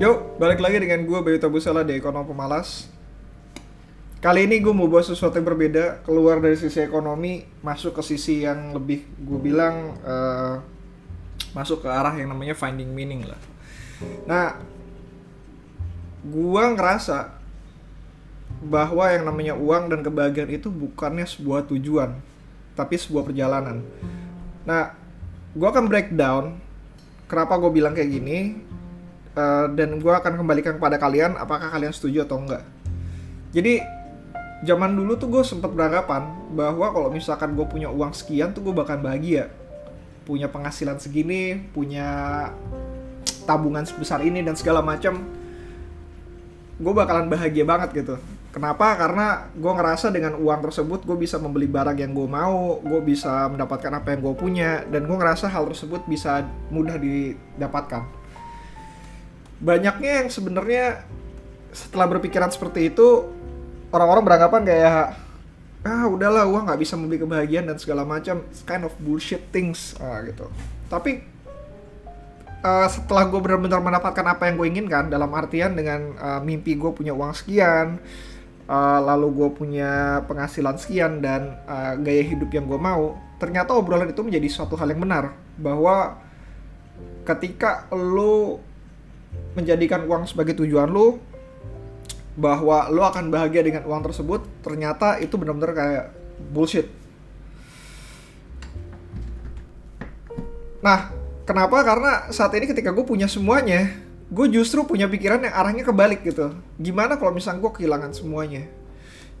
Yuk, balik lagi dengan gue Bayu Tabusala di Ekonom Pemalas. Kali ini gue mau bahas sesuatu yang berbeda, keluar dari sisi ekonomi, masuk ke sisi yang lebih gue bilang eh, masuk ke arah yang namanya finding meaning lah. Nah, gue ngerasa bahwa yang namanya uang dan kebahagiaan itu bukannya sebuah tujuan, tapi sebuah perjalanan. Nah, gue akan breakdown kenapa gue bilang kayak gini, eh, dan gue akan kembalikan kepada kalian apakah kalian setuju atau enggak. Jadi zaman dulu tuh gue sempat beranggapan bahwa kalau misalkan gue punya uang sekian tuh gue bakal bahagia, punya penghasilan segini, punya tabungan sebesar ini dan segala macam, gue bakalan bahagia banget gitu. Kenapa? Karena gue ngerasa dengan uang tersebut gue bisa membeli barang yang gue mau, gue bisa mendapatkan apa yang gue punya, dan gue ngerasa hal tersebut bisa mudah didapatkan. Banyaknya yang sebenarnya setelah berpikiran seperti itu, orang-orang beranggapan kayak ah udahlah uang nggak bisa membeli kebahagiaan dan segala macam, kind of bullshit things ah, gitu. Tapi uh, setelah gue benar-benar mendapatkan apa yang gue inginkan dalam artian dengan uh, mimpi gue punya uang sekian uh, lalu gue punya penghasilan sekian dan uh, gaya hidup yang gue mau ternyata obrolan itu menjadi suatu hal yang benar bahwa ketika lo menjadikan uang sebagai tujuan lo bahwa lo akan bahagia dengan uang tersebut ternyata itu benar-benar kayak bullshit nah Kenapa? Karena saat ini ketika gue punya semuanya, gue justru punya pikiran yang arahnya kebalik gitu. Gimana kalau misalnya gue kehilangan semuanya?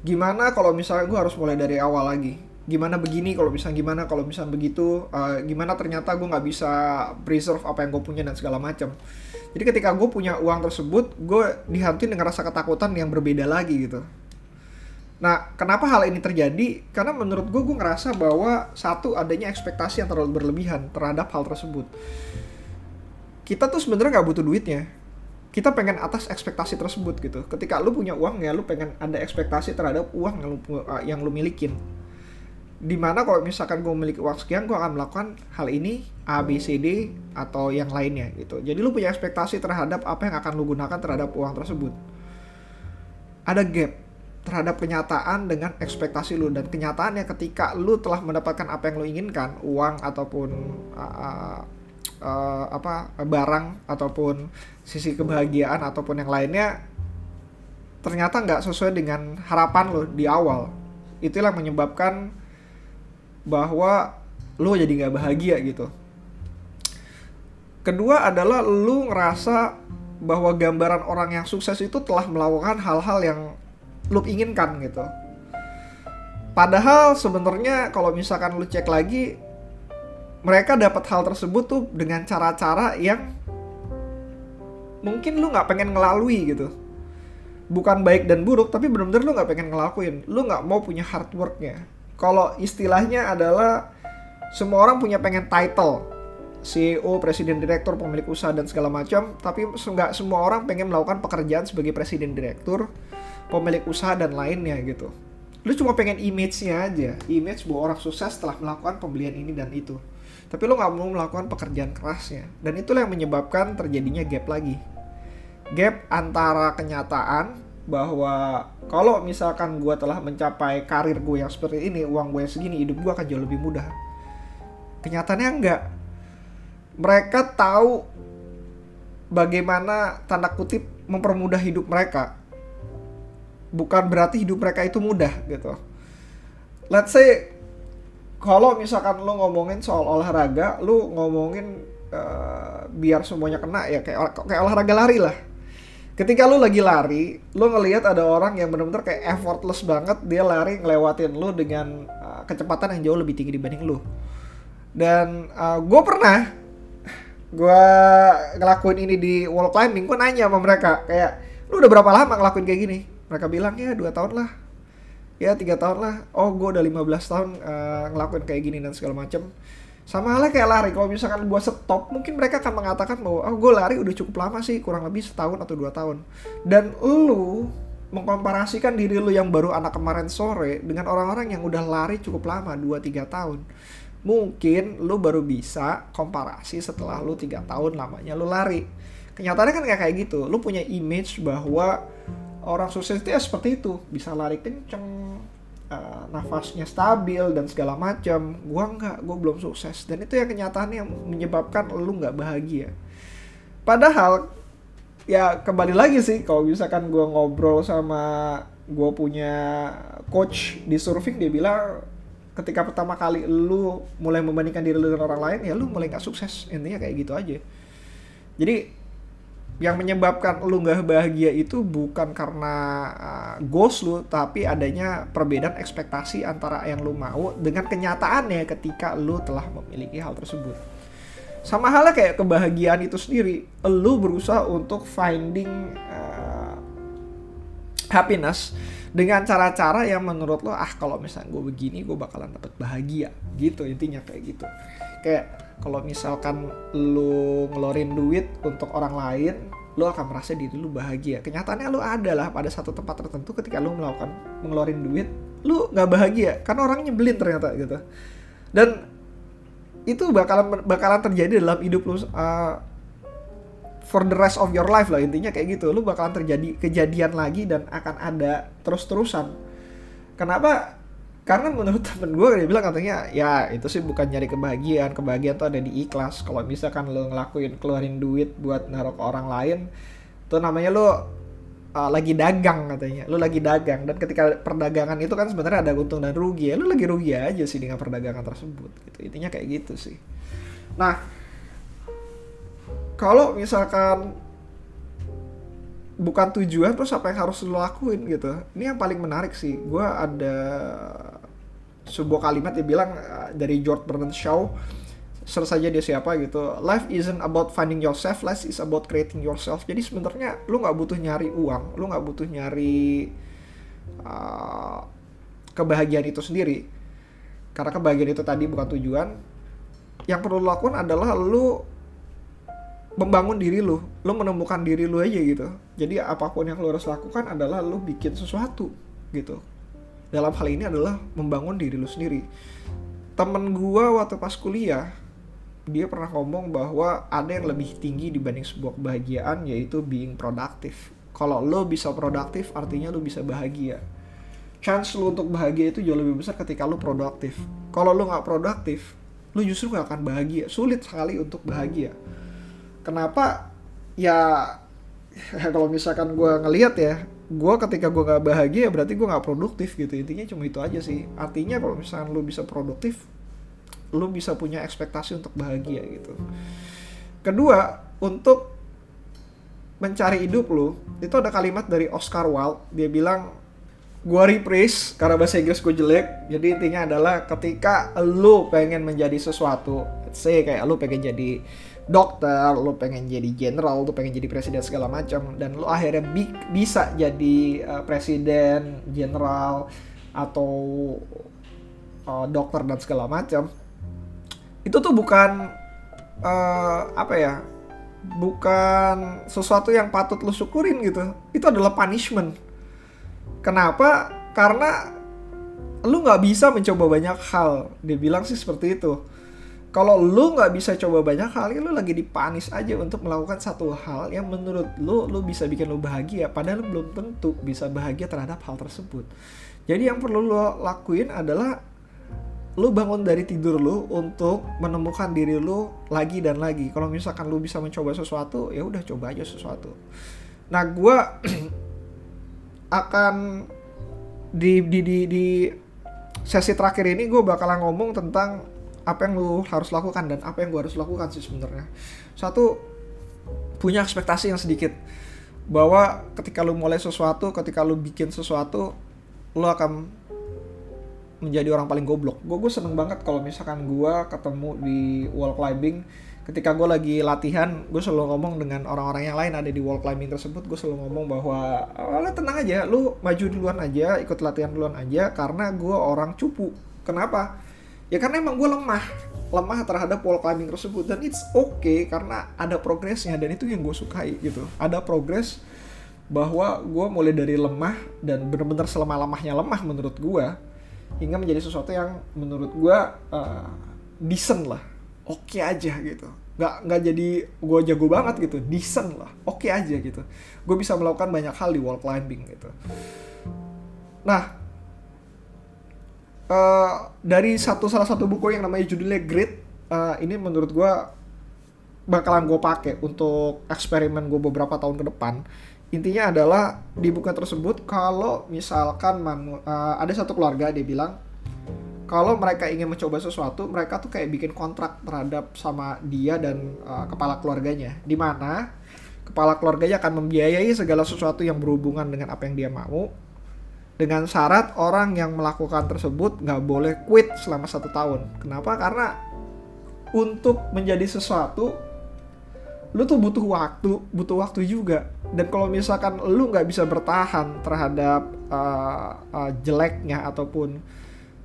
Gimana kalau misalnya gue harus mulai dari awal lagi? Gimana begini kalau misalnya gimana kalau misalnya begitu? Uh, gimana ternyata gue nggak bisa preserve apa yang gue punya dan segala macam. Jadi ketika gue punya uang tersebut, gue dihantui dengan rasa ketakutan yang berbeda lagi gitu. Nah, kenapa hal ini terjadi? Karena menurut gue, gue ngerasa bahwa satu adanya ekspektasi yang terlalu berlebihan terhadap hal tersebut. Kita tuh sebenarnya nggak butuh duitnya. Kita pengen atas ekspektasi tersebut gitu. Ketika lu punya uang ya, lu pengen ada ekspektasi terhadap uang yang lu yang lu milikin. Di mana kalau misalkan gue memiliki uang sekian, gue akan melakukan hal ini A, B, C, D atau yang lainnya gitu. Jadi lu punya ekspektasi terhadap apa yang akan lu gunakan terhadap uang tersebut. Ada gap terhadap kenyataan dengan ekspektasi lu dan kenyataannya ketika lu telah mendapatkan apa yang lu inginkan uang ataupun uh, uh, apa barang ataupun sisi kebahagiaan ataupun yang lainnya ternyata nggak sesuai dengan harapan lu di awal itulah menyebabkan bahwa lu jadi nggak bahagia gitu kedua adalah lu ngerasa bahwa gambaran orang yang sukses itu telah melakukan hal-hal yang lu inginkan gitu. Padahal sebenarnya kalau misalkan lu cek lagi mereka dapat hal tersebut tuh dengan cara-cara yang mungkin lu nggak pengen ngelalui gitu. Bukan baik dan buruk, tapi bener-bener lu nggak pengen ngelakuin. Lu nggak mau punya hard worknya. Kalau istilahnya adalah semua orang punya pengen title, CEO, presiden direktur, pemilik usaha dan segala macam, tapi nggak semua orang pengen melakukan pekerjaan sebagai presiden direktur, pemilik usaha dan lainnya gitu. Lu cuma pengen image-nya aja, image bahwa orang sukses setelah melakukan pembelian ini dan itu. Tapi lu nggak mau melakukan pekerjaan kerasnya. Dan itulah yang menyebabkan terjadinya gap lagi. Gap antara kenyataan bahwa kalau misalkan gue telah mencapai karir gue yang seperti ini, uang gue segini, hidup gue akan jauh lebih mudah. Kenyataannya enggak. Mereka tahu bagaimana tanda kutip mempermudah hidup mereka bukan berarti hidup mereka itu mudah gitu. Let's say kalau misalkan lu ngomongin soal olahraga, lu ngomongin uh, biar semuanya kena ya kayak kayak olahraga lari lah. Ketika lu lagi lari, lu ngelihat ada orang yang benar-benar kayak effortless banget dia lari ngelewatin lu dengan uh, kecepatan yang jauh lebih tinggi dibanding lu. Dan uh, gue pernah gue ngelakuin ini di wall climbing, gue nanya sama mereka kayak lu udah berapa lama ngelakuin kayak gini? mereka bilang ya dua tahun lah ya tiga tahun lah oh gue udah 15 tahun uh, ngelakuin kayak gini dan segala macem sama halnya kayak lari kalau misalkan gue stop mungkin mereka akan mengatakan bahwa oh gue lari udah cukup lama sih kurang lebih setahun atau dua tahun. Dan lu mengkomparasikan diri lu yang baru anak kemarin sore dengan orang-orang yang udah lari cukup lama 2-3 tahun. Mungkin lu baru bisa komparasi setelah lu tiga tahun lamanya lu lari. Kenyataannya kan kayak kayak gitu. Lu punya image bahwa orang sukses itu ya seperti itu. Bisa lari kenceng uh, nafasnya stabil dan segala macam gua nggak gua belum sukses. Dan itu ya kenyataannya yang menyebabkan lu nggak bahagia. Padahal ya kembali lagi sih kalau misalkan gua ngobrol sama gua punya coach di surfing dia bilang ketika pertama kali lu mulai membandingkan diri lu dengan orang lain ya lu mulai nggak sukses. Intinya kayak gitu aja. Jadi yang menyebabkan lu nggak bahagia itu bukan karena uh, goals lu tapi adanya perbedaan ekspektasi antara yang lu mau dengan kenyataannya ketika lu telah memiliki hal tersebut. Sama halnya kayak kebahagiaan itu sendiri lu berusaha untuk finding uh, happiness dengan cara-cara yang menurut lo ah kalau misalnya gue begini gue bakalan dapat bahagia. Gitu intinya kayak gitu. Kayak kalau misalkan lu ngeluarin duit untuk orang lain lu akan merasa diri lu bahagia. Kenyataannya lu adalah pada satu tempat tertentu ketika lu melakukan ngeluarin duit lu nggak bahagia. Karena orang nyebelin ternyata gitu. Dan itu bakalan bakalan terjadi dalam hidup lu uh, for the rest of your life lah intinya kayak gitu. Lu bakalan terjadi kejadian lagi dan akan ada terus terusan kenapa karena menurut temen gue dia bilang katanya ya itu sih bukan nyari kebahagiaan. Kebahagiaan tuh ada di ikhlas. Kalau misalkan lo ngelakuin keluarin duit buat naruh ke orang lain tuh namanya lo uh, lagi dagang katanya. Lo lagi dagang. Dan ketika perdagangan itu kan sebenarnya ada untung dan rugi ya. Lo lagi rugi aja sih dengan perdagangan tersebut gitu. Intinya kayak gitu sih. Nah kalau misalkan bukan tujuan terus apa yang harus lo lakuin gitu. Ini yang paling menarik sih. Gue ada sebuah kalimat dia bilang uh, dari George Bernard Shaw selesai saja dia siapa gitu. Life isn't about finding yourself life is about creating yourself. Jadi sebenarnya lu nggak butuh nyari uang lu nggak butuh nyari uh, kebahagiaan itu sendiri. Karena kebahagiaan itu tadi bukan tujuan. Yang perlu lu lakukan adalah lu membangun diri lu lu menemukan diri lu aja gitu. Jadi apa pun yang lu harus lakukan adalah lu bikin sesuatu gitu dalam hal ini adalah membangun diri lu sendiri. Temen gua waktu pas kuliah dia pernah ngomong bahwa ada yang lebih tinggi dibanding sebuah kebahagiaan yaitu being produktif kalau lo bisa produktif artinya lo bisa bahagia. Chance lo untuk bahagia itu jauh lebih besar ketika lo produktif. Kalau lo nggak produktif lo justru nggak akan bahagia. Sulit sekali untuk bahagia. Kenapa? Ya kalau misalkan gue ngelihat ya gue ketika gue gak bahagia berarti gue gak produktif gitu. Intinya cuma itu aja sih. Artinya kalau misalnya lo bisa produktif lo bisa punya ekspektasi untuk bahagia gitu. Kedua untuk mencari hidup lo itu ada kalimat dari Oscar Wilde. Dia bilang gue rephrase karena bahasa Inggris gue jelek. Jadi intinya adalah ketika lo pengen menjadi sesuatu let's say kayak lo pengen jadi dokter, lo pengen jadi general, lo pengen jadi presiden segala macam, dan lo akhirnya bi bisa jadi uh, presiden, general, atau uh, dokter dan segala macam, itu tuh bukan uh, apa ya, bukan sesuatu yang patut lo syukurin gitu. Itu adalah punishment. Kenapa? Karena lu nggak bisa mencoba banyak hal. Dia bilang sih seperti itu kalau lu nggak bisa coba banyak hal, ya lu lagi dipanis aja untuk melakukan satu hal yang menurut lu lu bisa bikin lu bahagia, padahal lu belum tentu bisa bahagia terhadap hal tersebut. Jadi yang perlu lu lakuin adalah lu bangun dari tidur lu untuk menemukan diri lu lagi dan lagi. Kalau misalkan lu bisa mencoba sesuatu, ya udah coba aja sesuatu. Nah, gua akan di di di di sesi terakhir ini gue bakalan ngomong tentang apa yang lu harus lakukan dan apa yang gue harus lakukan sih sebenarnya. Satu punya ekspektasi yang sedikit. Bahwa ketika lu mulai sesuatu ketika lu bikin sesuatu lu akan menjadi orang paling goblok. Gue gue seneng banget kalau misalkan gue ketemu di wall climbing. Ketika gue lagi latihan gue selalu ngomong dengan orang-orang yang lain ada di wall climbing tersebut. Gue selalu ngomong bahwa oh, tenang aja lu maju duluan aja ikut latihan duluan aja karena gue orang cupu. Kenapa ya karena emang gue lemah. Lemah terhadap wall climbing tersebut. Dan it's okay karena ada progresnya dan itu yang gue sukai gitu. Ada progres bahwa gue mulai dari lemah dan benar-benar selemah-lemahnya lemah menurut gue hingga menjadi sesuatu yang menurut gue uh, decent lah. Oke okay aja gitu. Nggak nggak jadi gue jago banget gitu. Decent lah. Oke okay aja gitu. Gue bisa melakukan banyak hal di wall climbing gitu. Nah uh, dari satu salah satu buku yang namanya judulnya Grit uh, ini menurut gue bakalan gue pakai untuk eksperimen gue beberapa tahun ke depan intinya adalah di buku tersebut kalau misalkan manu, uh, ada satu keluarga dia bilang kalau mereka ingin mencoba sesuatu, mereka tuh kayak bikin kontrak terhadap sama dia dan uh, kepala keluarganya. Di mana kepala keluarganya akan membiayai segala sesuatu yang berhubungan dengan apa yang dia mau. Dengan syarat orang yang melakukan tersebut nggak boleh quit selama satu tahun. Kenapa? Karena untuk menjadi sesuatu, lu tuh butuh waktu, butuh waktu juga. Dan kalau misalkan lu nggak bisa bertahan terhadap uh, uh, jeleknya ataupun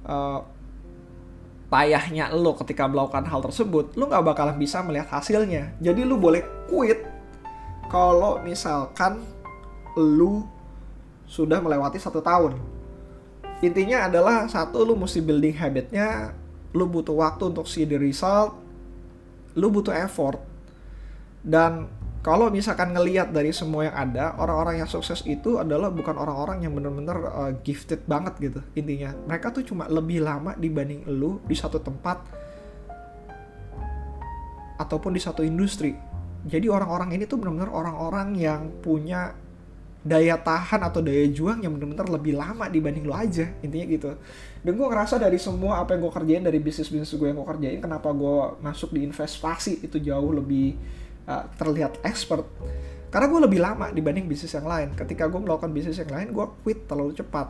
uh, payahnya lo ketika melakukan hal tersebut, lo nggak bakalan bisa melihat hasilnya. Jadi lo boleh quit kalau misalkan lo sudah melewati satu tahun. Intinya adalah satu lo mesti building habitnya, lo butuh waktu untuk see the result, lo butuh effort, dan kalau misalkan ngeliat dari semua yang ada, orang-orang yang sukses itu adalah bukan orang-orang yang bener-bener uh, gifted banget gitu intinya. Mereka tuh cuma lebih lama dibanding lu di satu tempat ataupun di satu industri. Jadi orang-orang ini tuh bener-bener orang-orang yang punya daya tahan atau daya juang yang bener-bener lebih lama dibanding lo aja intinya gitu. Dan gue ngerasa dari semua apa yang gue kerjain dari bisnis bisnis gue yang gue kerjain kenapa gue masuk di investasi itu jauh lebih uh, terlihat expert. Karena gue lebih lama dibanding bisnis yang lain. Ketika gue melakukan bisnis yang lain gue quit terlalu cepat.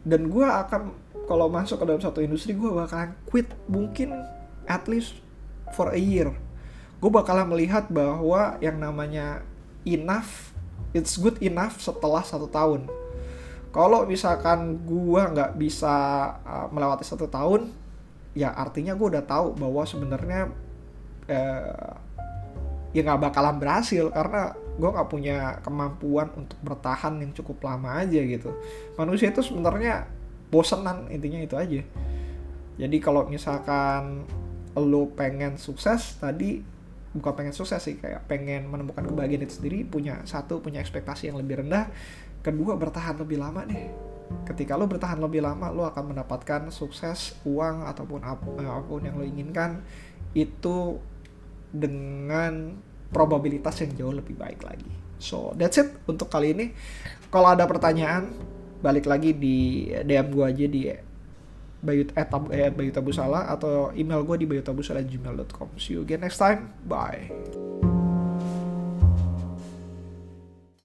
Dan gue akan kalau masuk ke dalam satu industri gue bakalan quit mungkin at least for a year. Gue bakalan melihat bahwa yang namanya enough it's good enough setelah satu tahun. Kalau misalkan gue nggak bisa uh, melewati satu tahun ya artinya gue udah tahu bahwa sebenarnya uh, ya nggak bakalan berhasil karena gue nggak punya kemampuan untuk bertahan yang cukup lama aja gitu. Manusia itu sebenarnya bosenan intinya itu aja. Jadi kalau misalkan lo pengen sukses tadi bukan pengen sukses sih kayak pengen menemukan kebahagiaan itu sendiri punya satu punya ekspektasi yang lebih rendah kedua bertahan lebih lama nih ketika lo bertahan lebih lama lo akan mendapatkan sukses uang ataupun apa pun yang lo inginkan itu dengan probabilitas yang jauh lebih baik lagi. So that's it untuk kali ini. Kalau ada pertanyaan balik lagi di DM gue aja di Bayu eh, eh, Bayu Tabusala atau email gue di bayutabusala@gmail.com. See you again next time. Bye.